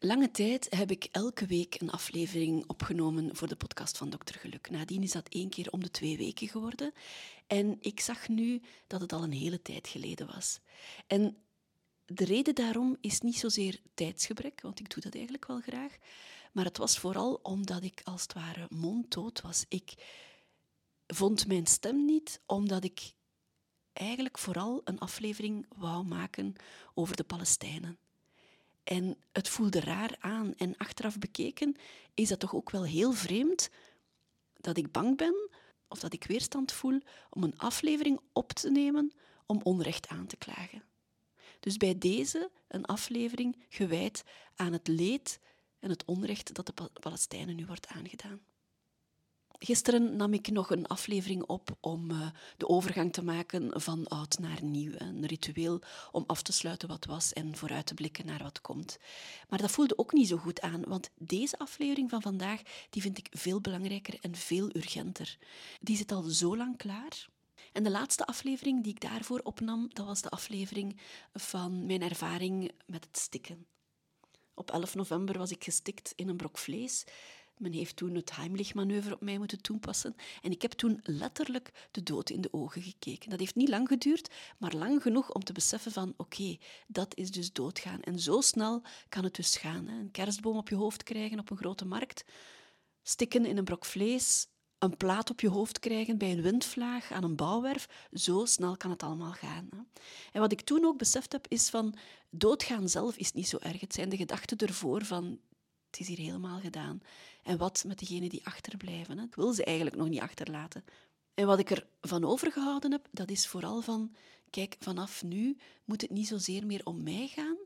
Lange tijd heb ik elke week een aflevering opgenomen voor de podcast van Dokter Geluk. Nadien is dat één keer om de twee weken geworden. En ik zag nu dat het al een hele tijd geleden was. En de reden daarom is niet zozeer tijdsgebrek, want ik doe dat eigenlijk wel graag. Maar het was vooral omdat ik als het ware monddood was. Ik vond mijn stem niet, omdat ik eigenlijk vooral een aflevering wou maken over de Palestijnen. En het voelde raar aan. En achteraf bekeken is dat toch ook wel heel vreemd dat ik bang ben of dat ik weerstand voel om een aflevering op te nemen om onrecht aan te klagen. Dus bij deze een aflevering gewijd aan het leed en het onrecht dat de Palestijnen nu wordt aangedaan. Gisteren nam ik nog een aflevering op om uh, de overgang te maken van oud naar nieuw. Een ritueel om af te sluiten wat was en vooruit te blikken naar wat komt. Maar dat voelde ook niet zo goed aan, want deze aflevering van vandaag die vind ik veel belangrijker en veel urgenter. Die zit al zo lang klaar. En de laatste aflevering die ik daarvoor opnam, dat was de aflevering van mijn ervaring met het stikken. Op 11 november was ik gestikt in een brok vlees. Men heeft toen het Heimlich-manoeuvre op mij moeten toepassen. En ik heb toen letterlijk de dood in de ogen gekeken. Dat heeft niet lang geduurd, maar lang genoeg om te beseffen van oké, dat is dus doodgaan. En zo snel kan het dus gaan. Hè. Een kerstboom op je hoofd krijgen op een grote markt, stikken in een brok vlees, een plaat op je hoofd krijgen bij een windvlaag aan een bouwwerf. Zo snel kan het allemaal gaan. Hè. En wat ik toen ook beseft heb, is van doodgaan zelf is niet zo erg. Het zijn de gedachten ervoor van het is hier helemaal gedaan. En wat met degenen die achterblijven? Hè? Ik wil ze eigenlijk nog niet achterlaten. En wat ik ervan overgehouden heb, dat is vooral van, kijk, vanaf nu moet het niet zozeer meer om mij gaan,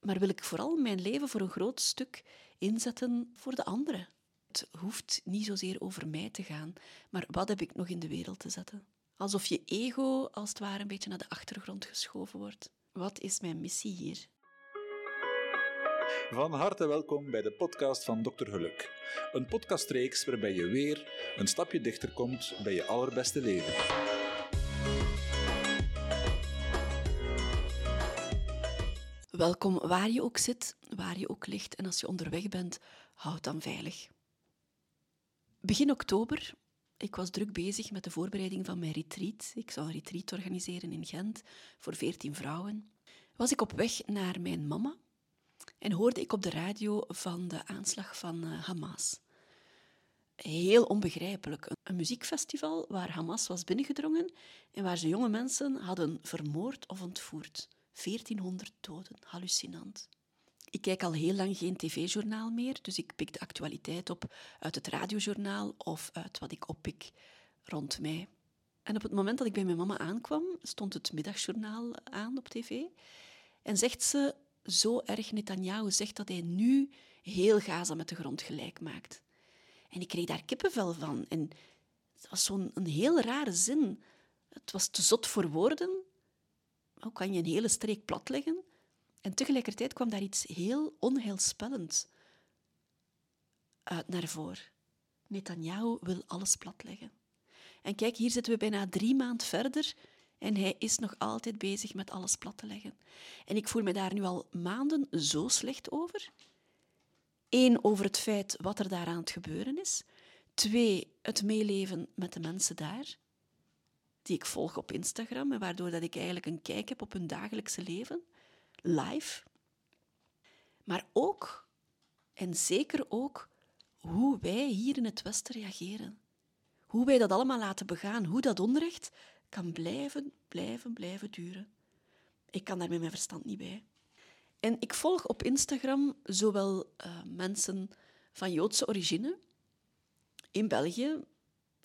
maar wil ik vooral mijn leven voor een groot stuk inzetten voor de anderen. Het hoeft niet zozeer over mij te gaan, maar wat heb ik nog in de wereld te zetten? Alsof je ego als het ware een beetje naar de achtergrond geschoven wordt. Wat is mijn missie hier? Van harte welkom bij de podcast van Dr. Geluk. Een podcastreeks waarbij je weer een stapje dichter komt bij je allerbeste leven. Welkom waar je ook zit, waar je ook ligt en als je onderweg bent, houd dan veilig. Begin oktober, ik was druk bezig met de voorbereiding van mijn retreat. Ik zou een retreat organiseren in Gent voor 14 vrouwen. Was ik op weg naar mijn mama, en hoorde ik op de radio van de aanslag van uh, Hamas. Heel onbegrijpelijk. Een muziekfestival waar Hamas was binnengedrongen en waar ze jonge mensen hadden vermoord of ontvoerd. 1400 doden, hallucinant. Ik kijk al heel lang geen tv-journaal meer, dus ik pik de actualiteit op uit het radiojournaal of uit wat ik oppik rond mij. En op het moment dat ik bij mijn mama aankwam, stond het middagjournaal aan op tv. En zegt ze zo erg Netanyahu zegt dat hij nu heel Gaza met de grond gelijk maakt. En ik kreeg daar kippenvel van. En het was zo'n heel rare zin. Het was te zot voor woorden. Hoe kan je een hele streek platleggen? En tegelijkertijd kwam daar iets heel onheilspellends uit naar voren. Netanyahu wil alles platleggen. En kijk, hier zitten we bijna drie maanden verder en hij is nog altijd bezig met alles plat te leggen. En ik voel me daar nu al maanden zo slecht over. Eén, over het feit wat er daar aan het gebeuren is. Twee, het meeleven met de mensen daar, die ik volg op Instagram en waardoor dat ik eigenlijk een kijk heb op hun dagelijkse leven, live. Maar ook, en zeker ook, hoe wij hier in het Westen reageren. Hoe wij dat allemaal laten begaan, hoe dat onrecht kan blijven, blijven, blijven duren. Ik kan daar met mijn verstand niet bij. En ik volg op Instagram zowel uh, mensen van Joodse origine in België,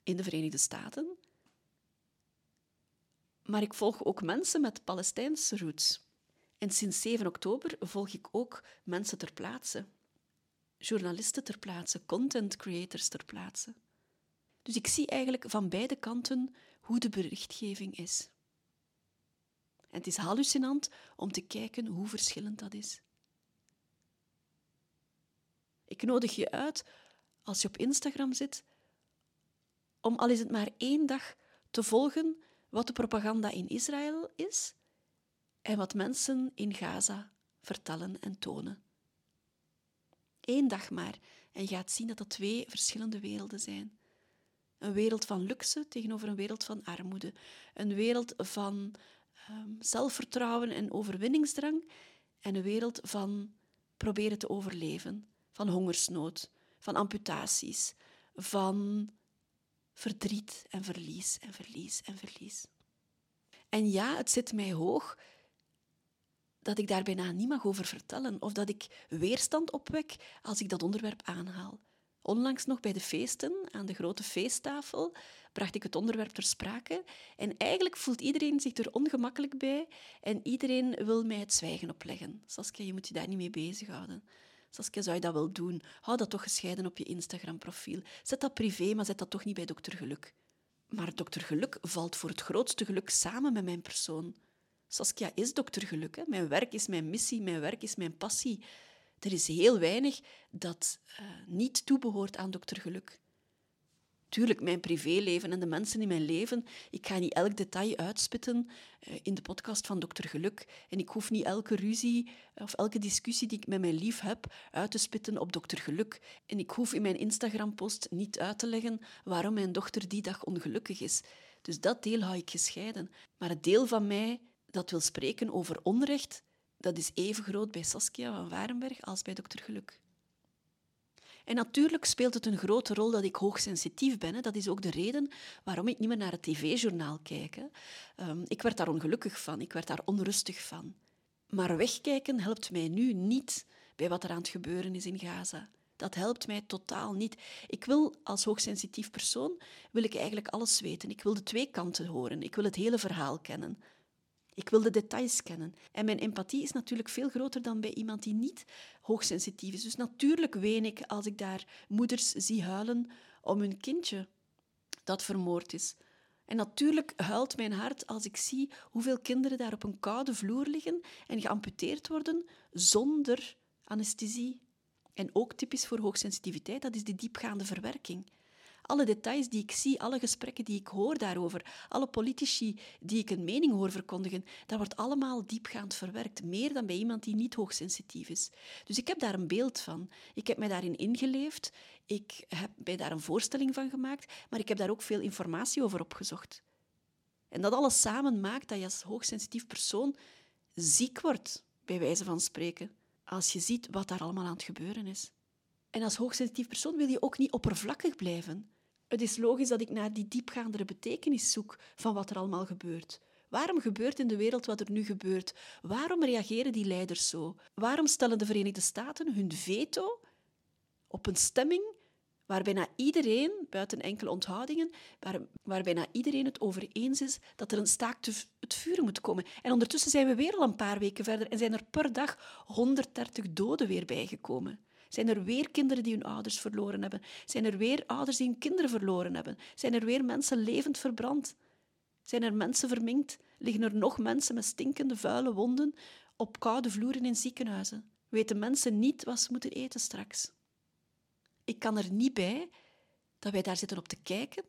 in de Verenigde Staten, maar ik volg ook mensen met Palestijnse roots. En sinds 7 oktober volg ik ook mensen ter plaatse. Journalisten ter plaatse, content creators ter plaatse. Dus ik zie eigenlijk van beide kanten hoe de berichtgeving is. En het is hallucinant om te kijken hoe verschillend dat is. Ik nodig je uit, als je op Instagram zit, om al is het maar één dag te volgen wat de propaganda in Israël is en wat mensen in Gaza vertellen en tonen. Eén dag maar. En je gaat zien dat dat twee verschillende werelden zijn. Een wereld van luxe tegenover een wereld van armoede. Een wereld van um, zelfvertrouwen en overwinningsdrang. En een wereld van proberen te overleven. Van hongersnood, van amputaties, van verdriet en verlies en verlies en verlies. En ja, het zit mij hoog dat ik daar bijna niet mag over vertellen of dat ik weerstand opwek als ik dat onderwerp aanhaal. Onlangs nog bij de feesten, aan de grote feesttafel, bracht ik het onderwerp ter sprake en eigenlijk voelt iedereen zich er ongemakkelijk bij en iedereen wil mij het zwijgen opleggen. Saskia, je moet je daar niet mee bezighouden. Saskia, zou je dat wel doen? Hou dat toch gescheiden op je Instagram-profiel. Zet dat privé, maar zet dat toch niet bij dokter Geluk. Maar dokter Geluk valt voor het grootste geluk samen met mijn persoon. Saskia is dokter Geluk. Hè? Mijn werk is mijn missie, mijn werk is mijn passie. Er is heel weinig dat uh, niet toebehoort aan dokter Geluk. Tuurlijk, mijn privéleven en de mensen in mijn leven. Ik ga niet elk detail uitspitten uh, in de podcast van Dokter Geluk. En ik hoef niet elke ruzie of elke discussie die ik met mijn lief heb uit te spitten op Dokter Geluk. En ik hoef in mijn Instagram-post niet uit te leggen waarom mijn dochter die dag ongelukkig is. Dus dat deel hou ik gescheiden. Maar het deel van mij dat wil spreken over onrecht, dat is even groot bij Saskia van Warenberg als bij dokter Geluk. En natuurlijk speelt het een grote rol dat ik hoogsensitief ben. Hè. Dat is ook de reden waarom ik niet meer naar het tv-journaal kijk. Um, ik werd daar ongelukkig van, ik werd daar onrustig van. Maar wegkijken helpt mij nu niet bij wat er aan het gebeuren is in Gaza. Dat helpt mij totaal niet. Ik wil als hoogsensitief persoon wil ik eigenlijk alles weten. Ik wil de twee kanten horen. Ik wil het hele verhaal kennen. Ik wil de details kennen. En mijn empathie is natuurlijk veel groter dan bij iemand die niet hoogsensitief is. Dus natuurlijk ween ik als ik daar moeders zie huilen om hun kindje dat vermoord is. En natuurlijk huilt mijn hart als ik zie hoeveel kinderen daar op een koude vloer liggen en geamputeerd worden zonder anesthesie. En ook typisch voor hoogsensitiviteit, dat is die diepgaande verwerking. Alle details die ik zie, alle gesprekken die ik hoor daarover, alle politici die ik een mening hoor verkondigen, dat wordt allemaal diepgaand verwerkt. Meer dan bij iemand die niet hoogsensitief is. Dus ik heb daar een beeld van. Ik heb mij daarin ingeleefd. Ik heb mij daar een voorstelling van gemaakt. Maar ik heb daar ook veel informatie over opgezocht. En dat alles samen maakt dat je als hoogsensitief persoon ziek wordt, bij wijze van spreken, als je ziet wat daar allemaal aan het gebeuren is. En als hoogsensitief persoon wil je ook niet oppervlakkig blijven. Het is logisch dat ik naar die diepgaandere betekenis zoek van wat er allemaal gebeurt. Waarom gebeurt in de wereld wat er nu gebeurt? Waarom reageren die leiders zo? Waarom stellen de Verenigde Staten hun veto op een stemming waar bijna iedereen, buiten enkele onthoudingen, waar, waar bijna iedereen het over eens is dat er een staakt het vuren moet komen. En ondertussen zijn we weer al een paar weken verder en zijn er per dag 130 doden weer bijgekomen. Zijn er weer kinderen die hun ouders verloren hebben? Zijn er weer ouders die hun kinderen verloren hebben? Zijn er weer mensen levend verbrand? Zijn er mensen verminkt? Liggen er nog mensen met stinkende, vuile wonden op koude vloeren in ziekenhuizen? Weten mensen niet wat ze moeten eten straks? Ik kan er niet bij dat wij daar zitten op te kijken,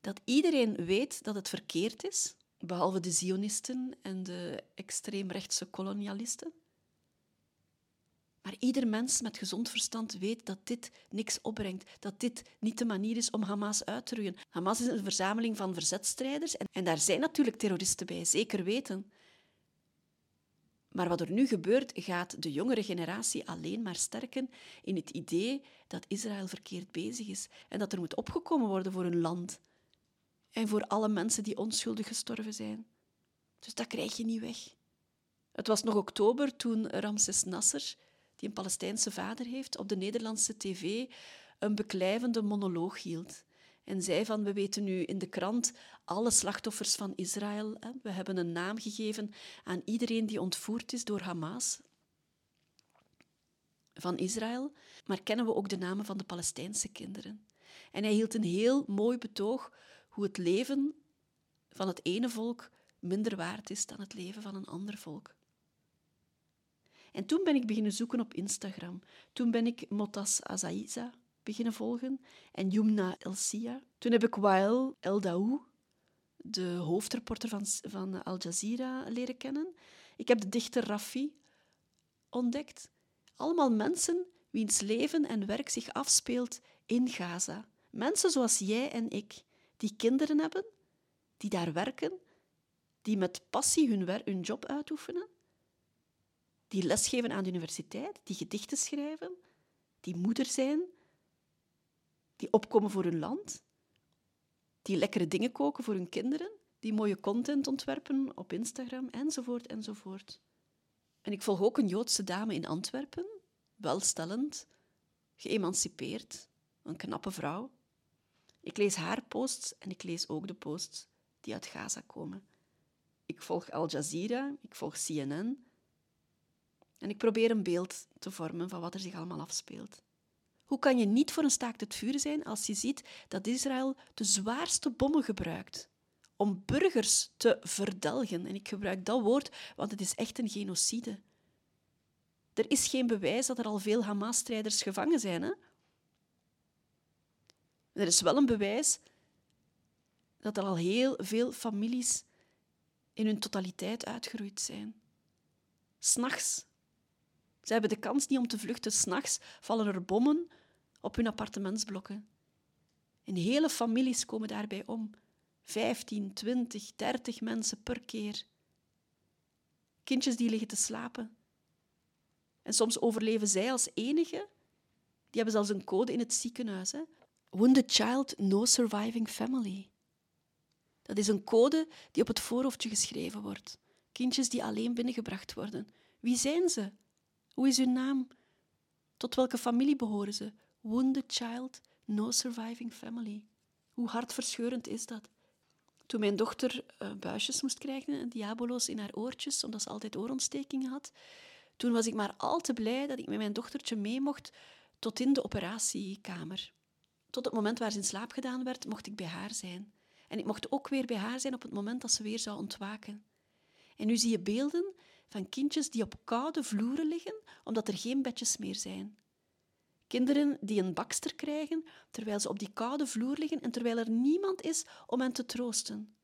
dat iedereen weet dat het verkeerd is, behalve de Zionisten en de extreemrechtse kolonialisten. Maar ieder mens met gezond verstand weet dat dit niks opbrengt, dat dit niet de manier is om Hamas uit te roeien. Hamas is een verzameling van verzetstrijders en, en daar zijn natuurlijk terroristen bij, zeker weten. Maar wat er nu gebeurt, gaat de jongere generatie alleen maar sterken in het idee dat Israël verkeerd bezig is en dat er moet opgekomen worden voor hun land en voor alle mensen die onschuldig gestorven zijn. Dus dat krijg je niet weg. Het was nog oktober toen Ramses Nasser die een Palestijnse vader heeft, op de Nederlandse tv een beklijvende monoloog hield. En zei van, we weten nu in de krant alle slachtoffers van Israël. Hè. We hebben een naam gegeven aan iedereen die ontvoerd is door Hamas van Israël. Maar kennen we ook de namen van de Palestijnse kinderen? En hij hield een heel mooi betoog hoe het leven van het ene volk minder waard is dan het leven van een ander volk. En toen ben ik beginnen zoeken op Instagram. Toen ben ik Motas Azaiza beginnen volgen en Yumna Elsia. Toen heb ik Wael El Daou, de hoofdreporter van, van Al Jazeera, leren kennen. Ik heb de dichter Rafi ontdekt. Allemaal mensen wiens leven en werk zich afspeelt in Gaza. Mensen zoals jij en ik, die kinderen hebben, die daar werken, die met passie hun, hun job uitoefenen, die lesgeven aan de universiteit, die gedichten schrijven, die moeder zijn, die opkomen voor hun land, die lekkere dingen koken voor hun kinderen, die mooie content ontwerpen op Instagram, enzovoort, enzovoort. En ik volg ook een Joodse dame in Antwerpen, welstellend, geëmancipeerd, een knappe vrouw. Ik lees haar posts en ik lees ook de posts die uit Gaza komen. Ik volg Al Jazeera, ik volg CNN en ik probeer een beeld te vormen van wat er zich allemaal afspeelt. Hoe kan je niet voor een staakt het vuur zijn als je ziet dat Israël de zwaarste bommen gebruikt om burgers te verdelgen? En ik gebruik dat woord, want het is echt een genocide. Er is geen bewijs dat er al veel Hamas-strijders gevangen zijn. Hè? Er is wel een bewijs dat er al heel veel families in hun totaliteit uitgeroeid zijn. S'nachts ze hebben de kans niet om te vluchten. S'nachts vallen er bommen op hun appartementsblokken. En hele families komen daarbij om. 15, 20, 30 mensen per keer. Kindjes die liggen te slapen. En soms overleven zij als enige. Die hebben zelfs een code in het ziekenhuis. Hè? Wounded Child No Surviving Family. Dat is een code die op het voorhoofdje geschreven wordt. Kindjes die alleen binnengebracht worden. Wie zijn ze? Hoe is hun naam? Tot welke familie behoren ze? Wounded child, no surviving family. Hoe hartverscheurend is dat? Toen mijn dochter uh, buisjes moest krijgen, diabolo's in haar oortjes, omdat ze altijd oorontstekingen had, toen was ik maar al te blij dat ik met mijn dochtertje mee mocht tot in de operatiekamer. Tot het moment waar ze in slaap gedaan werd, mocht ik bij haar zijn. En ik mocht ook weer bij haar zijn op het moment dat ze weer zou ontwaken. En nu zie je beelden van kindjes die op koude vloeren liggen omdat er geen bedjes meer zijn. Kinderen die een bakster krijgen terwijl ze op die koude vloer liggen en terwijl er niemand is om hen te troosten.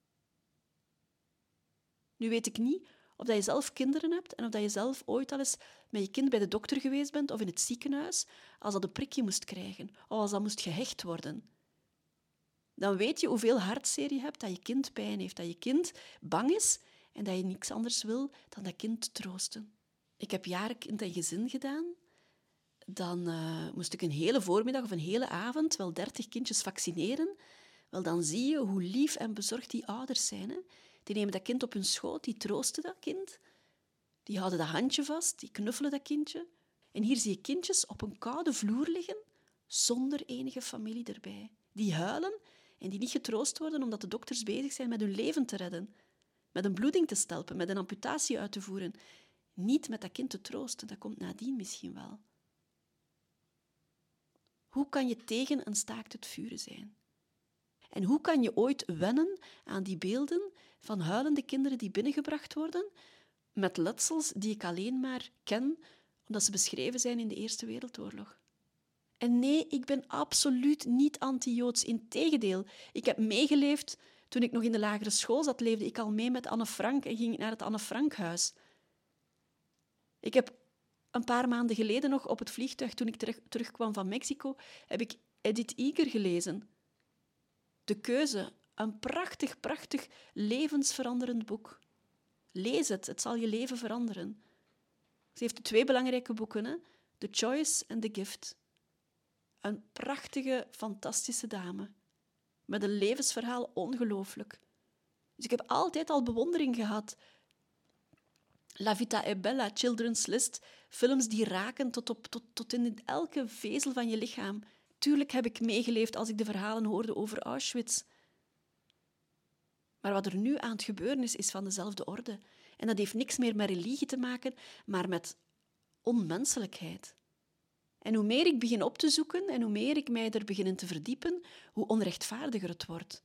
Nu weet ik niet of dat je zelf kinderen hebt en of dat je zelf ooit al eens met je kind bij de dokter geweest bent of in het ziekenhuis als dat een prikje moest krijgen of als dat moest gehecht worden. Dan weet je hoeveel hartseer je hebt, dat je kind pijn heeft, dat je kind bang is en dat je niks anders wil dan dat kind troosten. Ik heb jaren kind en gezin gedaan. Dan uh, moest ik een hele voormiddag of een hele avond wel dertig kindjes vaccineren. Wel, dan zie je hoe lief en bezorgd die ouders zijn. Hè? Die nemen dat kind op hun schoot, die troosten dat kind. Die houden dat handje vast, die knuffelen dat kindje. En hier zie je kindjes op een koude vloer liggen, zonder enige familie erbij. Die huilen en die niet getroost worden omdat de dokters bezig zijn met hun leven te redden met een bloeding te stelpen, met een amputatie uit te voeren. Niet met dat kind te troosten, dat komt nadien misschien wel. Hoe kan je tegen een staakt het vuren zijn? En hoe kan je ooit wennen aan die beelden van huilende kinderen die binnengebracht worden met letsels die ik alleen maar ken omdat ze beschreven zijn in de Eerste Wereldoorlog? En nee, ik ben absoluut niet anti-Joods. Integendeel, ik heb meegeleefd toen ik nog in de lagere school zat, leefde ik al mee met Anne Frank en ging ik naar het Anne Frankhuis. Ik heb een paar maanden geleden nog op het vliegtuig, toen ik terugkwam van Mexico, heb ik Edith Eger gelezen. De Keuze, een prachtig, prachtig levensveranderend boek. Lees het, het zal je leven veranderen. Ze heeft twee belangrijke boeken, hè? The Choice en The Gift. Een prachtige, fantastische dame met een levensverhaal ongelooflijk. Dus ik heb altijd al bewondering gehad. La Vita e Bella, Children's List, films die raken tot, op, tot, tot in elke vezel van je lichaam. Tuurlijk heb ik meegeleefd als ik de verhalen hoorde over Auschwitz. Maar wat er nu aan het gebeuren is, is van dezelfde orde. En dat heeft niks meer met religie te maken, maar met onmenselijkheid. En hoe meer ik begin op te zoeken en hoe meer ik mij er begin te verdiepen, hoe onrechtvaardiger het wordt.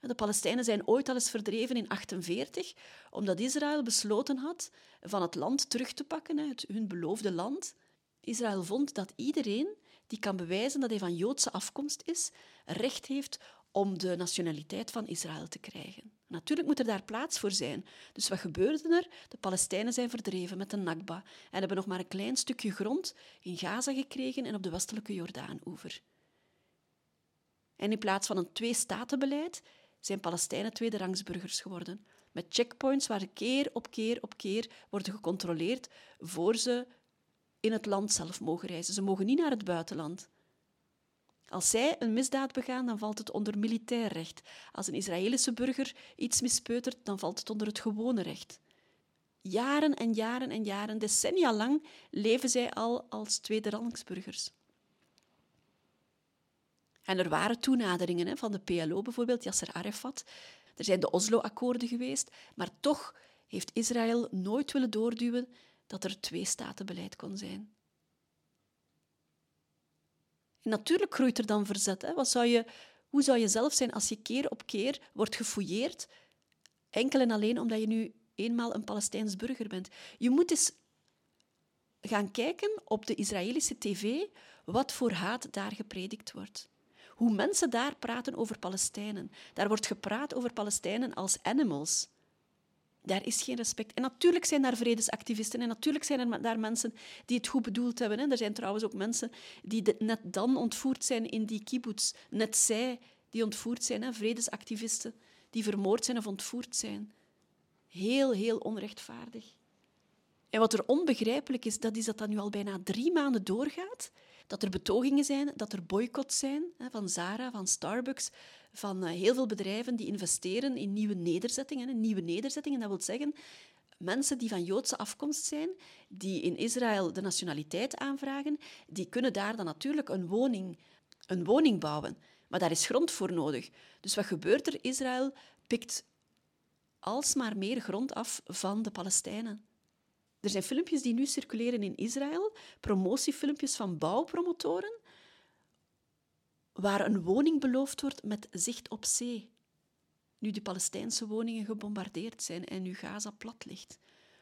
De Palestijnen zijn ooit al eens verdreven in 1948, omdat Israël besloten had van het land terug te pakken, het, hun beloofde land. Israël vond dat iedereen die kan bewijzen dat hij van Joodse afkomst is, recht heeft om de nationaliteit van Israël te krijgen. Natuurlijk moet er daar plaats voor zijn. Dus wat gebeurde er? De Palestijnen zijn verdreven met de Nakba en hebben nog maar een klein stukje grond in Gaza gekregen en op de westelijke Jordaan-oever. En in plaats van een twee-statenbeleid zijn Palestijnen tweederangsburgers geworden, met checkpoints waar keer op keer op keer worden gecontroleerd voor ze in het land zelf mogen reizen. Ze mogen niet naar het buitenland. Als zij een misdaad begaan, dan valt het onder militair recht. Als een Israëlische burger iets mispeutert, dan valt het onder het gewone recht. Jaren en jaren en jaren, decennia lang, leven zij al als tweederangsburgers. En er waren toenaderingen hè, van de PLO, bijvoorbeeld Yasser Arafat. Er zijn de Oslo-akkoorden geweest, maar toch heeft Israël nooit willen doorduwen dat er twee-statenbeleid kon zijn. Natuurlijk groeit er dan verzet. Hè. Wat zou je, hoe zou je zelf zijn als je keer op keer wordt gefouilleerd, enkel en alleen omdat je nu eenmaal een Palestijns burger bent? Je moet eens gaan kijken op de Israëlische tv wat voor haat daar gepredikt wordt hoe mensen daar praten over Palestijnen. Daar wordt gepraat over Palestijnen als animals. Daar is geen respect. En natuurlijk zijn daar vredesactivisten en natuurlijk zijn er daar mensen die het goed bedoeld hebben. Er zijn trouwens ook mensen die net dan ontvoerd zijn in die kibbutz. Net zij die ontvoerd zijn, vredesactivisten, die vermoord zijn of ontvoerd zijn. Heel, heel onrechtvaardig. En wat er onbegrijpelijk is, dat is dat dat nu al bijna drie maanden doorgaat dat er betogingen zijn, dat er boycotts zijn van Zara, van Starbucks, van eh, heel veel bedrijven die investeren in nieuwe nederzettingen. Nieuwe nederzettingen, dat wil zeggen mensen die van Joodse afkomst zijn, die in Israël de nationaliteit aanvragen, die kunnen daar dan natuurlijk een woning, een woning bouwen. Maar daar is grond voor nodig. Dus wat gebeurt er? Israël pikt alsmaar meer grond af van de Palestijnen. Er zijn filmpjes die nu circuleren in Israël, promotiefilmpjes van bouwpromotoren, waar een woning beloofd wordt met zicht op zee. Nu de Palestijnse woningen gebombardeerd zijn en nu Gaza plat ligt.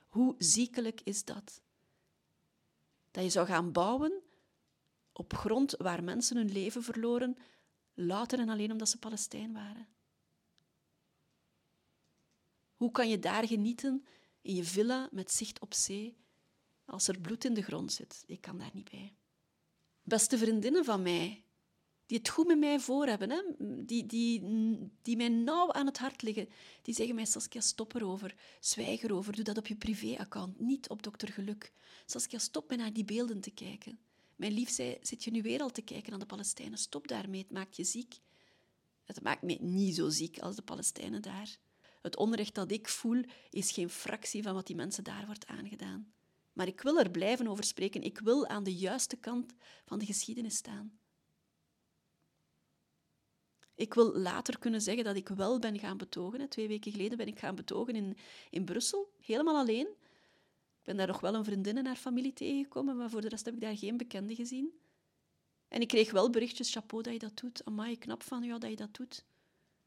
Hoe ziekelijk is dat? Dat je zou gaan bouwen op grond waar mensen hun leven verloren, louter en alleen omdat ze Palestijn waren. Hoe kan je daar genieten in je villa met zicht op zee, als er bloed in de grond zit. Ik kan daar niet bij. Beste vriendinnen van mij, die het goed met mij voor hebben, hè? Die, die, die mij nauw aan het hart liggen, die zeggen mij, Saskia, stop erover, zwijg erover, doe dat op je privéaccount, niet op dokter Geluk. Saskia, stop met naar die beelden te kijken. Mijn lief zei, zit je nu weer al te kijken naar de Palestijnen? Stop daarmee, het maakt je ziek. Het maakt mij niet zo ziek als de Palestijnen daar. Het onrecht dat ik voel is geen fractie van wat die mensen daar wordt aangedaan. Maar ik wil er blijven over spreken. Ik wil aan de juiste kant van de geschiedenis staan. Ik wil later kunnen zeggen dat ik wel ben gaan betogen. Twee weken geleden ben ik gaan betogen in, in Brussel, helemaal alleen. Ik ben daar nog wel een vriendin en haar familie tegengekomen, maar voor de rest heb ik daar geen bekenden gezien. En ik kreeg wel berichtjes, chapeau dat je dat doet. Amai, knap van jou dat je dat doet.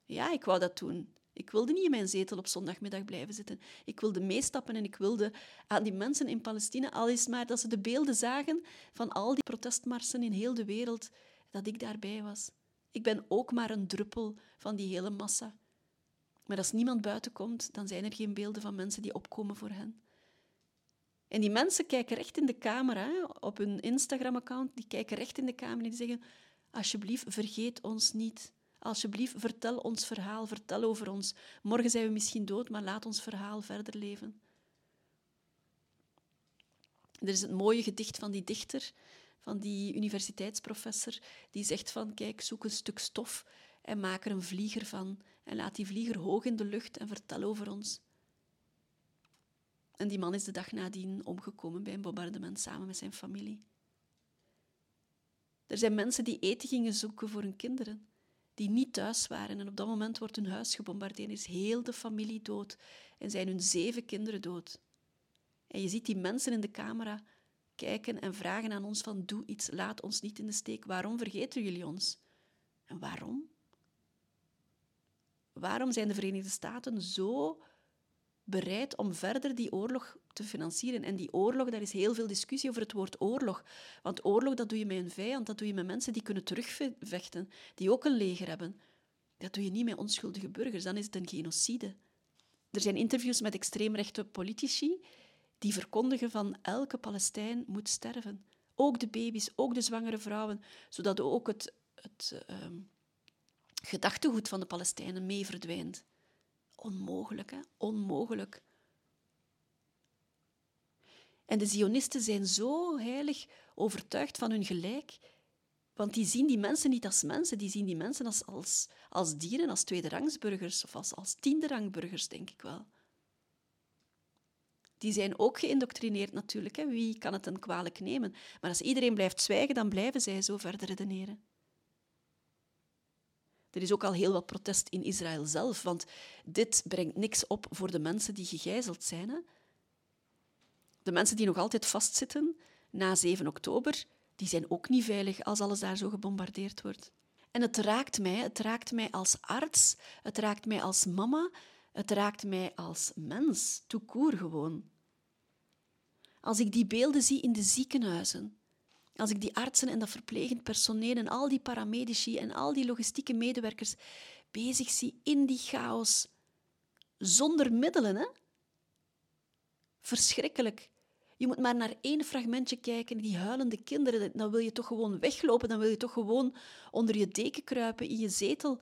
Ja, ik wou dat doen. Ik wilde niet in mijn zetel op zondagmiddag blijven zitten. Ik wilde meestappen en ik wilde aan die mensen in Palestina, al is maar dat ze de beelden zagen van al die protestmarsen in heel de wereld, dat ik daarbij was. Ik ben ook maar een druppel van die hele massa. Maar als niemand buiten komt, dan zijn er geen beelden van mensen die opkomen voor hen. En die mensen kijken recht in de camera, op hun Instagram-account, die kijken recht in de camera en die zeggen, alsjeblieft, vergeet ons niet. Alsjeblieft, vertel ons verhaal, vertel over ons. Morgen zijn we misschien dood, maar laat ons verhaal verder leven. Er is het mooie gedicht van die dichter, van die universiteitsprofessor, die zegt van, kijk, zoek een stuk stof en maak er een vlieger van. En laat die vlieger hoog in de lucht en vertel over ons. En die man is de dag nadien omgekomen bij een bombardement samen met zijn familie. Er zijn mensen die eten gingen zoeken voor hun kinderen die niet thuis waren. En op dat moment wordt hun huis gebombardeerd, is heel de familie dood en zijn hun zeven kinderen dood. En je ziet die mensen in de camera kijken en vragen aan ons van doe iets, laat ons niet in de steek. Waarom vergeten jullie ons? En waarom? Waarom zijn de Verenigde Staten zo bereid om verder die oorlog te financieren. En die oorlog, daar is heel veel discussie over het woord oorlog. Want oorlog, dat doe je met een vijand, dat doe je met mensen die kunnen terugvechten, die ook een leger hebben. Dat doe je niet met onschuldige burgers, dan is het een genocide. Er zijn interviews met extreemrechte politici die verkondigen van elke Palestijn moet sterven. Ook de baby's, ook de zwangere vrouwen, zodat ook het, het uh, gedachtegoed van de Palestijnen mee verdwijnt. Onmogelijk, hè? Onmogelijk. En de Zionisten zijn zo heilig overtuigd van hun gelijk, want die zien die mensen niet als mensen, die zien die mensen als, als, als dieren, als tweederangsburgers of als, als tienderangsburgers, denk ik wel. Die zijn ook geïndoctrineerd natuurlijk. Hè. Wie kan het een kwalijk nemen? Maar als iedereen blijft zwijgen, dan blijven zij zo verder redeneren. Er is ook al heel wat protest in Israël zelf, want dit brengt niks op voor de mensen die gegijzeld zijn. Hè. De mensen die nog altijd vastzitten na 7 oktober, die zijn ook niet veilig als alles daar zo gebombardeerd wordt. En het raakt mij, het raakt mij als arts, het raakt mij als mama, het raakt mij als mens, tout gewoon. Als ik die beelden zie in de ziekenhuizen, als ik die artsen en dat verplegend personeel en al die paramedici en al die logistieke medewerkers bezig zie in die chaos, zonder middelen, hè? Verschrikkelijk. Je moet maar naar één fragmentje kijken, die huilende kinderen. Dan wil je toch gewoon weglopen, dan wil je toch gewoon onder je deken kruipen in je zetel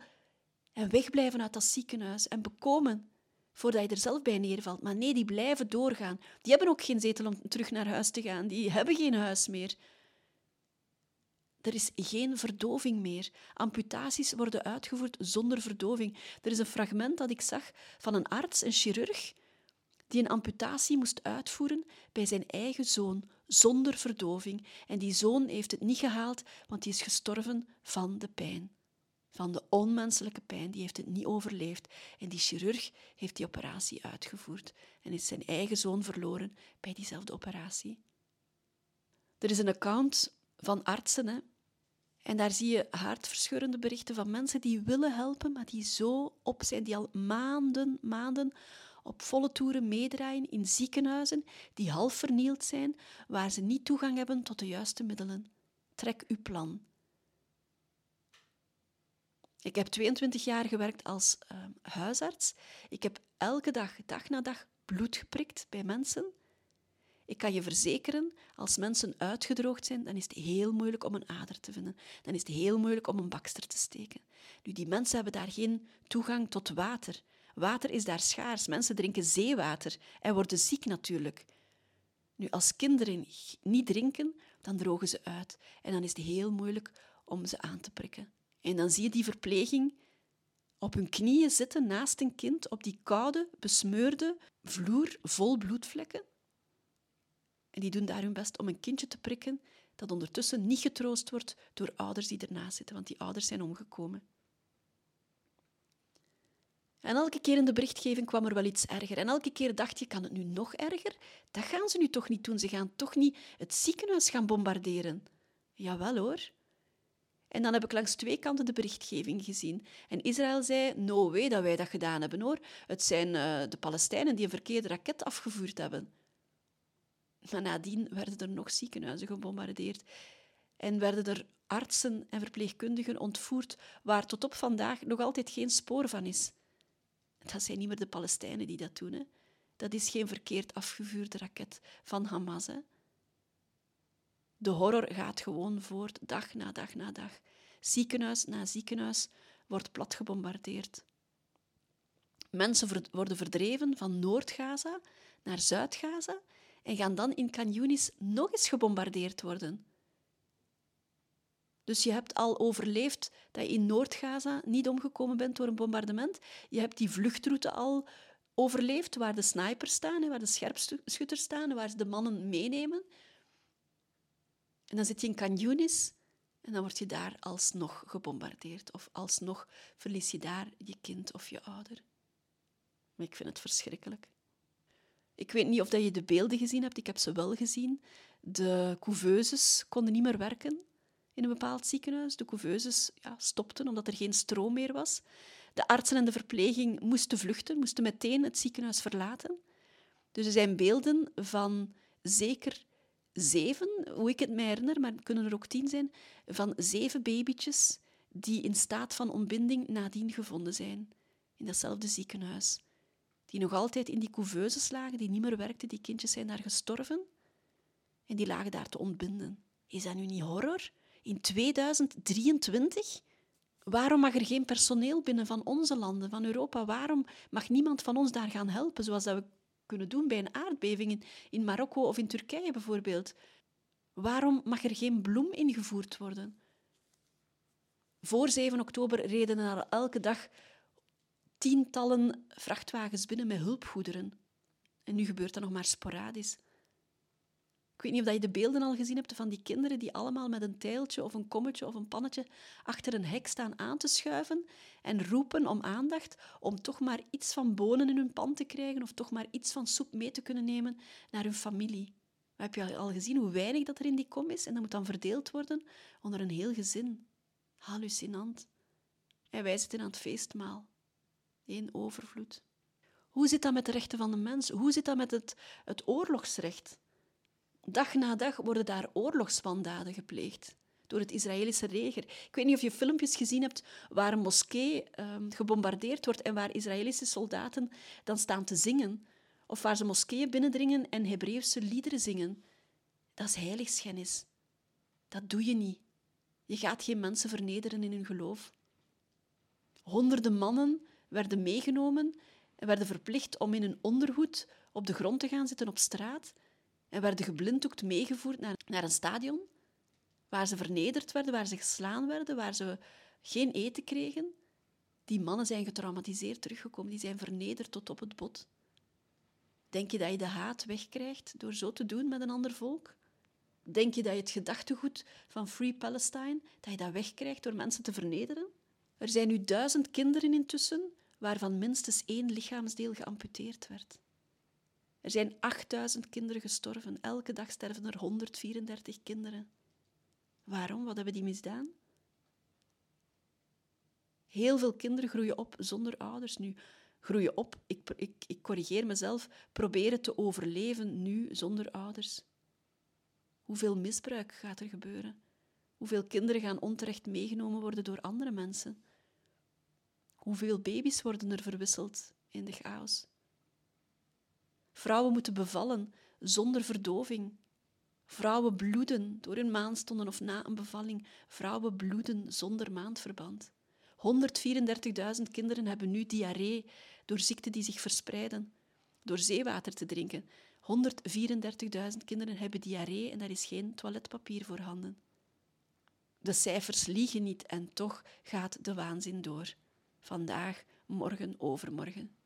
en wegblijven uit dat ziekenhuis en bekomen voordat je er zelf bij neervalt. Maar nee, die blijven doorgaan. Die hebben ook geen zetel om terug naar huis te gaan. Die hebben geen huis meer. Er is geen verdoving meer. Amputaties worden uitgevoerd zonder verdoving. Er is een fragment dat ik zag van een arts, een chirurg, die een amputatie moest uitvoeren bij zijn eigen zoon zonder verdoving. En die zoon heeft het niet gehaald, want die is gestorven van de pijn. Van de onmenselijke pijn, die heeft het niet overleefd. En die chirurg heeft die operatie uitgevoerd en is zijn eigen zoon verloren bij diezelfde operatie. Er is een account van artsen, hè? en daar zie je hartverscheurende berichten van mensen die willen helpen, maar die zo op zijn, die al maanden, maanden op volle toeren meedraaien in ziekenhuizen die half vernield zijn, waar ze niet toegang hebben tot de juiste middelen. Trek uw plan. Ik heb 22 jaar gewerkt als uh, huisarts. Ik heb elke dag, dag na dag, bloed geprikt bij mensen. Ik kan je verzekeren, als mensen uitgedroogd zijn, dan is het heel moeilijk om een ader te vinden. Dan is het heel moeilijk om een bakster te steken. Nu, die mensen hebben daar geen toegang tot water. Water is daar schaars. Mensen drinken zeewater en worden ziek natuurlijk. Nu, als kinderen niet drinken, dan drogen ze uit. En dan is het heel moeilijk om ze aan te prikken. En dan zie je die verpleging op hun knieën zitten naast een kind op die koude, besmeurde vloer vol bloedvlekken. En die doen daar hun best om een kindje te prikken dat ondertussen niet getroost wordt door ouders die ernaast zitten, want die ouders zijn omgekomen. En elke keer in de berichtgeving kwam er wel iets erger. En elke keer dacht je, kan het nu nog erger? Dat gaan ze nu toch niet doen. Ze gaan toch niet het ziekenhuis gaan bombarderen. Jawel hoor. En dan heb ik langs twee kanten de berichtgeving gezien. En Israël zei, no way dat wij dat gedaan hebben hoor. Het zijn uh, de Palestijnen die een verkeerde raket afgevuurd hebben. Maar nadien werden er nog ziekenhuizen gebombardeerd. En werden er artsen en verpleegkundigen ontvoerd waar tot op vandaag nog altijd geen spoor van is. Dat zijn niet meer de Palestijnen die dat doen. Hè. Dat is geen verkeerd afgevuurde raket van Hamas. Hè. De horror gaat gewoon voort, dag na dag na dag. Ziekenhuis na ziekenhuis wordt plat gebombardeerd. Mensen worden verdreven van Noord-Gaza naar Zuid-Gaza en gaan dan in Canyonis nog eens gebombardeerd worden. Dus je hebt al overleefd dat je in Noord-Gaza niet omgekomen bent door een bombardement. Je hebt die vluchtroute al overleefd, waar de snipers staan, waar de scherpschutters staan, waar ze de mannen meenemen. En dan zit je in Canyonis en dan word je daar alsnog gebombardeerd. Of alsnog verlies je daar je kind of je ouder. Maar ik vind het verschrikkelijk. Ik weet niet of je de beelden gezien hebt. Ik heb ze wel gezien. De couveuses konden niet meer werken in een bepaald ziekenhuis. De couveuses ja, stopten omdat er geen stroom meer was. De artsen en de verpleging moesten vluchten, moesten meteen het ziekenhuis verlaten. Dus er zijn beelden van zeker zeven, hoe ik het me herinner, maar het kunnen er ook tien zijn, van zeven babytjes die in staat van ontbinding nadien gevonden zijn, in datzelfde ziekenhuis. Die nog altijd in die couveuses lagen, die niet meer werkten, die kindjes zijn daar gestorven en die lagen daar te ontbinden. Is dat nu niet horror? In 2023? Waarom mag er geen personeel binnen van onze landen, van Europa? Waarom mag niemand van ons daar gaan helpen, zoals dat we kunnen doen bij een aardbeving in Marokko of in Turkije bijvoorbeeld? Waarom mag er geen bloem ingevoerd worden? Voor 7 oktober reden er elke dag tientallen vrachtwagens binnen met hulpgoederen. En nu gebeurt dat nog maar sporadisch. Ik weet niet of je de beelden al gezien hebt van die kinderen die allemaal met een tijltje of een kommetje of een pannetje achter een hek staan aan te schuiven en roepen om aandacht om toch maar iets van bonen in hun pan te krijgen of toch maar iets van soep mee te kunnen nemen naar hun familie. heb je al gezien hoe weinig dat er in die kom is? En dat moet dan verdeeld worden onder een heel gezin. Hallucinant. En wij zitten aan het feestmaal. Eén overvloed. Hoe zit dat met de rechten van de mens? Hoe zit dat met het, het oorlogsrecht? Dag na dag worden daar oorlogswandaden gepleegd door het Israëlische leger. Ik weet niet of je filmpjes gezien hebt waar een moskee ehm, gebombardeerd wordt en waar Israëlische soldaten dan staan te zingen. Of waar ze moskeeën binnendringen en Hebreeuwse liederen zingen. Dat is heiligschennis. Dat doe je niet. Je gaat geen mensen vernederen in hun geloof. Honderden mannen werden meegenomen en werden verplicht om in een ondergoed op de grond te gaan zitten op straat en werden geblinddoekt meegevoerd naar, naar een stadion waar ze vernederd werden, waar ze geslaan werden, waar ze geen eten kregen. Die mannen zijn getraumatiseerd teruggekomen, die zijn vernederd tot op het bot. Denk je dat je de haat wegkrijgt door zo te doen met een ander volk? Denk je dat je het gedachtegoed van Free Palestine, dat je dat wegkrijgt door mensen te vernederen? Er zijn nu duizend kinderen intussen waarvan minstens één lichaamsdeel geamputeerd werd. Er zijn 8000 kinderen gestorven. Elke dag sterven er 134 kinderen. Waarom? Wat hebben die misdaan? Heel veel kinderen groeien op zonder ouders nu. Groeien op, ik, ik, ik corrigeer mezelf, proberen te overleven nu zonder ouders. Hoeveel misbruik gaat er gebeuren? Hoeveel kinderen gaan onterecht meegenomen worden door andere mensen? Hoeveel baby's worden er verwisseld in de chaos? Vrouwen moeten bevallen zonder verdoving. Vrouwen bloeden door hun maandstonden of na een bevalling. Vrouwen bloeden zonder maandverband. 134.000 kinderen hebben nu diarree door ziekten die zich verspreiden, door zeewater te drinken. 134.000 kinderen hebben diarree en daar is geen toiletpapier voorhanden. De cijfers liegen niet en toch gaat de waanzin door. Vandaag, morgen, overmorgen.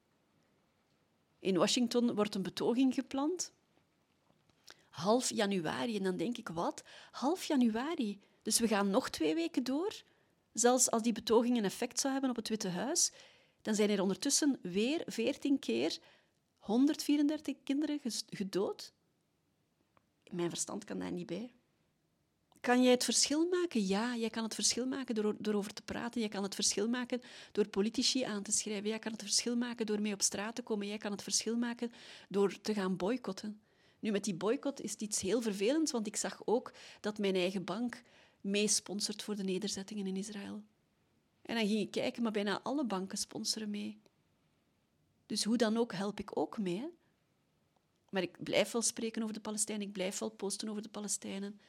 In Washington wordt een betoging gepland. Half januari. En dan denk ik, wat? Half januari. Dus we gaan nog twee weken door. Zelfs als die betoging een effect zou hebben op het Witte Huis, dan zijn er ondertussen weer 14 keer 134 kinderen gedood. Mijn verstand kan daar niet bij. Kan jij het verschil maken? Ja, jij kan het verschil maken door, door over te praten. Jij kan het verschil maken door politici aan te schrijven. Jij kan het verschil maken door mee op straat te komen. Jij kan het verschil maken door te gaan boycotten. Nu, met die boycott is het iets heel vervelends, want ik zag ook dat mijn eigen bank meesponsort voor de nederzettingen in Israël. En dan ging ik kijken, maar bijna alle banken sponsoren mee. Dus hoe dan ook help ik ook mee. Maar ik blijf wel spreken over de Palestijnen, ik blijf wel posten over de Palestijnen.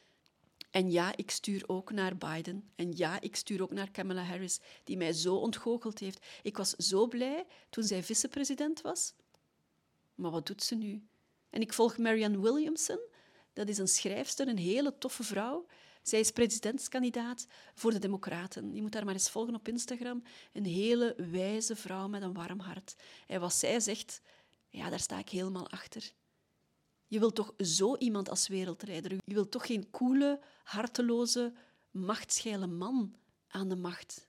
En ja, ik stuur ook naar Biden. En ja, ik stuur ook naar Kamala Harris, die mij zo ontgoocheld heeft. Ik was zo blij toen zij vicepresident was. Maar wat doet ze nu? En ik volg Marianne Williamson. Dat is een schrijfster, een hele toffe vrouw. Zij is presidentskandidaat voor de Democraten. Je moet haar maar eens volgen op Instagram. Een hele wijze vrouw met een warm hart. En wat zij zegt, ja, daar sta ik helemaal achter. Je wilt toch zo iemand als wereldleider? Je wilt toch geen koele, harteloze, machtscheile man aan de macht?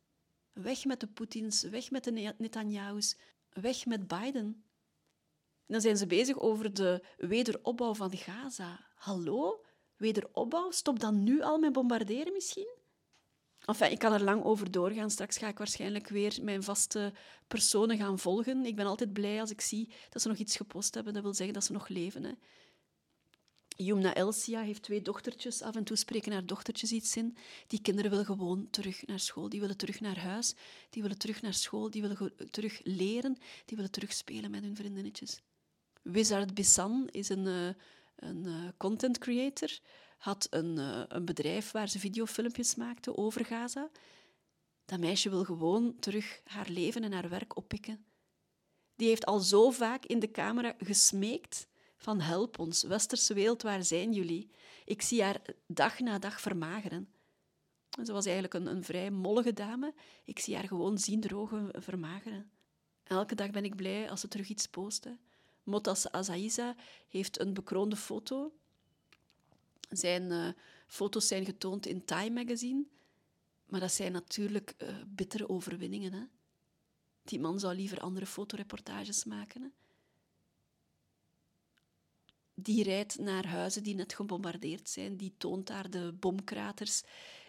Weg met de Poetins, weg met de Netanyahu's, weg met Biden. En dan zijn ze bezig over de wederopbouw van Gaza. Hallo? Wederopbouw? Stop dan nu al met bombarderen misschien? Enfin, ik kan er lang over doorgaan. Straks ga ik waarschijnlijk weer mijn vaste personen gaan volgen. Ik ben altijd blij als ik zie dat ze nog iets gepost hebben. Dat wil zeggen dat ze nog leven. Hè. Yumna Elsia heeft twee dochtertjes. Af en toe spreken haar dochtertjes iets in. Die kinderen willen gewoon terug naar school. Die willen terug naar huis. Die willen terug naar school. Die willen terug leren. Die willen terug spelen met hun vriendinnetjes. Wizard Bissan is een, uh, een uh, content creator. Had een, uh, een bedrijf waar ze videofilmpjes maakte over Gaza. Dat meisje wil gewoon terug haar leven en haar werk oppikken. Die heeft al zo vaak in de camera gesmeekt van help ons, westerse wereld, waar zijn jullie? Ik zie haar dag na dag vermageren. Ze was eigenlijk een, een vrij mollige dame. Ik zie haar gewoon ziender ogen vermageren. Elke dag ben ik blij als ze terug iets posten. Motas Azaiza heeft een bekroonde foto. Zijn uh, foto's zijn getoond in Time Magazine. Maar dat zijn natuurlijk uh, bittere overwinningen. Hè? Die man zou liever andere fotoreportages maken. Hè? Die rijdt naar huizen die net gebombardeerd zijn. Die toont daar de bomkraters.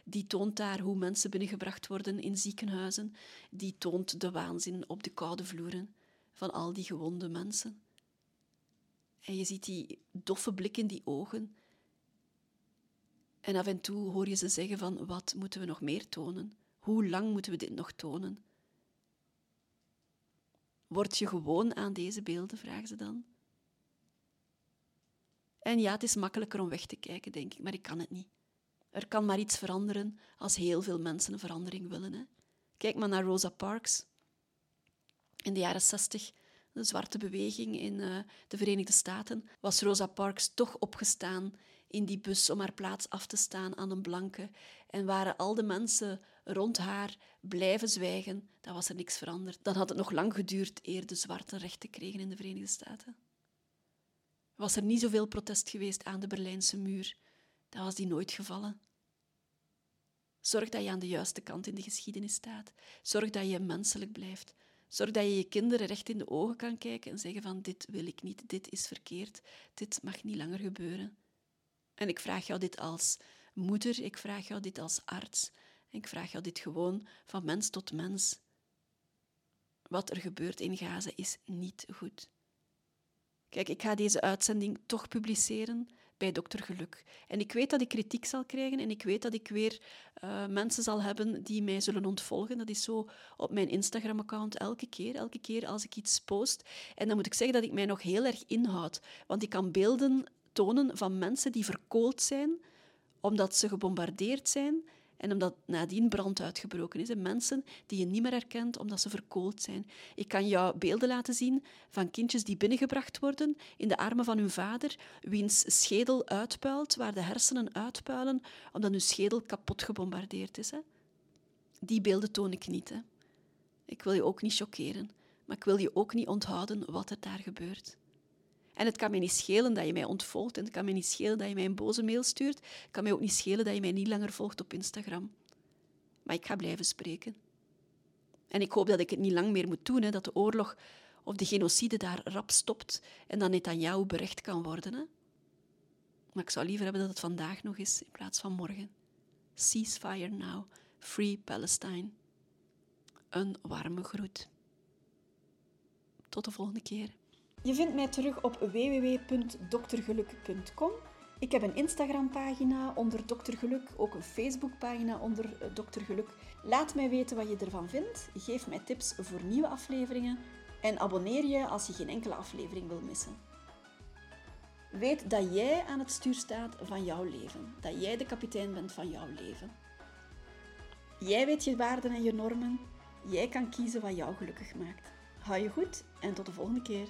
Die toont daar hoe mensen binnengebracht worden in ziekenhuizen. Die toont de waanzin op de koude vloeren van al die gewonde mensen. En je ziet die doffe blik in die ogen. En af en toe hoor je ze zeggen van wat moeten we nog meer tonen? Hoe lang moeten we dit nog tonen? Word je gewoon aan deze beelden, vragen ze dan. En ja, het is makkelijker om weg te kijken, denk ik, maar ik kan het niet. Er kan maar iets veranderen als heel veel mensen een verandering willen. Hè. Kijk maar naar Rosa Parks. In de jaren zestig, de zwarte beweging in uh, de Verenigde Staten, was Rosa Parks toch opgestaan in die bus om haar plaats af te staan aan een blanke. En waren al de mensen rond haar blijven zwijgen, dan was er niks veranderd. Dan had het nog lang geduurd eer de zwarte rechten kregen in de Verenigde Staten. Was er niet zoveel protest geweest aan de Berlijnse muur, dan was die nooit gevallen. Zorg dat je aan de juiste kant in de geschiedenis staat. Zorg dat je menselijk blijft. Zorg dat je je kinderen recht in de ogen kan kijken en zeggen van dit wil ik niet, dit is verkeerd, dit mag niet langer gebeuren. En ik vraag jou dit als moeder, ik vraag jou dit als arts, ik vraag jou dit gewoon van mens tot mens. Wat er gebeurt in Gaza is niet goed. Kijk, ik ga deze uitzending toch publiceren bij Dokter Geluk. En ik weet dat ik kritiek zal krijgen en ik weet dat ik weer uh, mensen zal hebben die mij zullen ontvolgen. Dat is zo op mijn Instagram-account elke keer, elke keer als ik iets post. En dan moet ik zeggen dat ik mij nog heel erg inhoud. Want ik kan beelden tonen van mensen die verkoold zijn omdat ze gebombardeerd zijn en omdat nadien brand uitgebroken is. En mensen die je niet meer herkent omdat ze verkoold zijn. Ik kan jou beelden laten zien van kindjes die binnengebracht worden in de armen van hun vader, wiens schedel uitpuilt, waar de hersenen uitpuilen, omdat hun schedel kapot gebombardeerd is. Hè. Die beelden toon ik niet. Hè. Ik wil je ook niet choqueren, maar ik wil je ook niet onthouden wat er daar gebeurt. En het kan mij niet schelen dat je mij ontvolgt. En het kan mij niet schelen dat je mij een boze mail stuurt. Het kan mij ook niet schelen dat je mij niet langer volgt op Instagram. Maar ik ga blijven spreken. En ik hoop dat ik het niet lang meer moet doen, hè, dat de oorlog of de genocide daar rap stopt en dan jou berecht kan worden. Hè. Maar ik zou liever hebben dat het vandaag nog is in plaats van morgen. Ceasefire now. Free Palestine. Een warme groet. Tot de volgende keer. Je vindt mij terug op www.doktergeluk.com. Ik heb een Instagram-pagina onder Dokter Geluk, ook een Facebook-pagina onder eh, Dokter Geluk. Laat mij weten wat je ervan vindt. Geef mij tips voor nieuwe afleveringen en abonneer je als je geen enkele aflevering wil missen. Weet dat jij aan het stuur staat van jouw leven, dat jij de kapitein bent van jouw leven. Jij weet je waarden en je normen. Jij kan kiezen wat jou gelukkig maakt. Hou je goed en tot de volgende keer.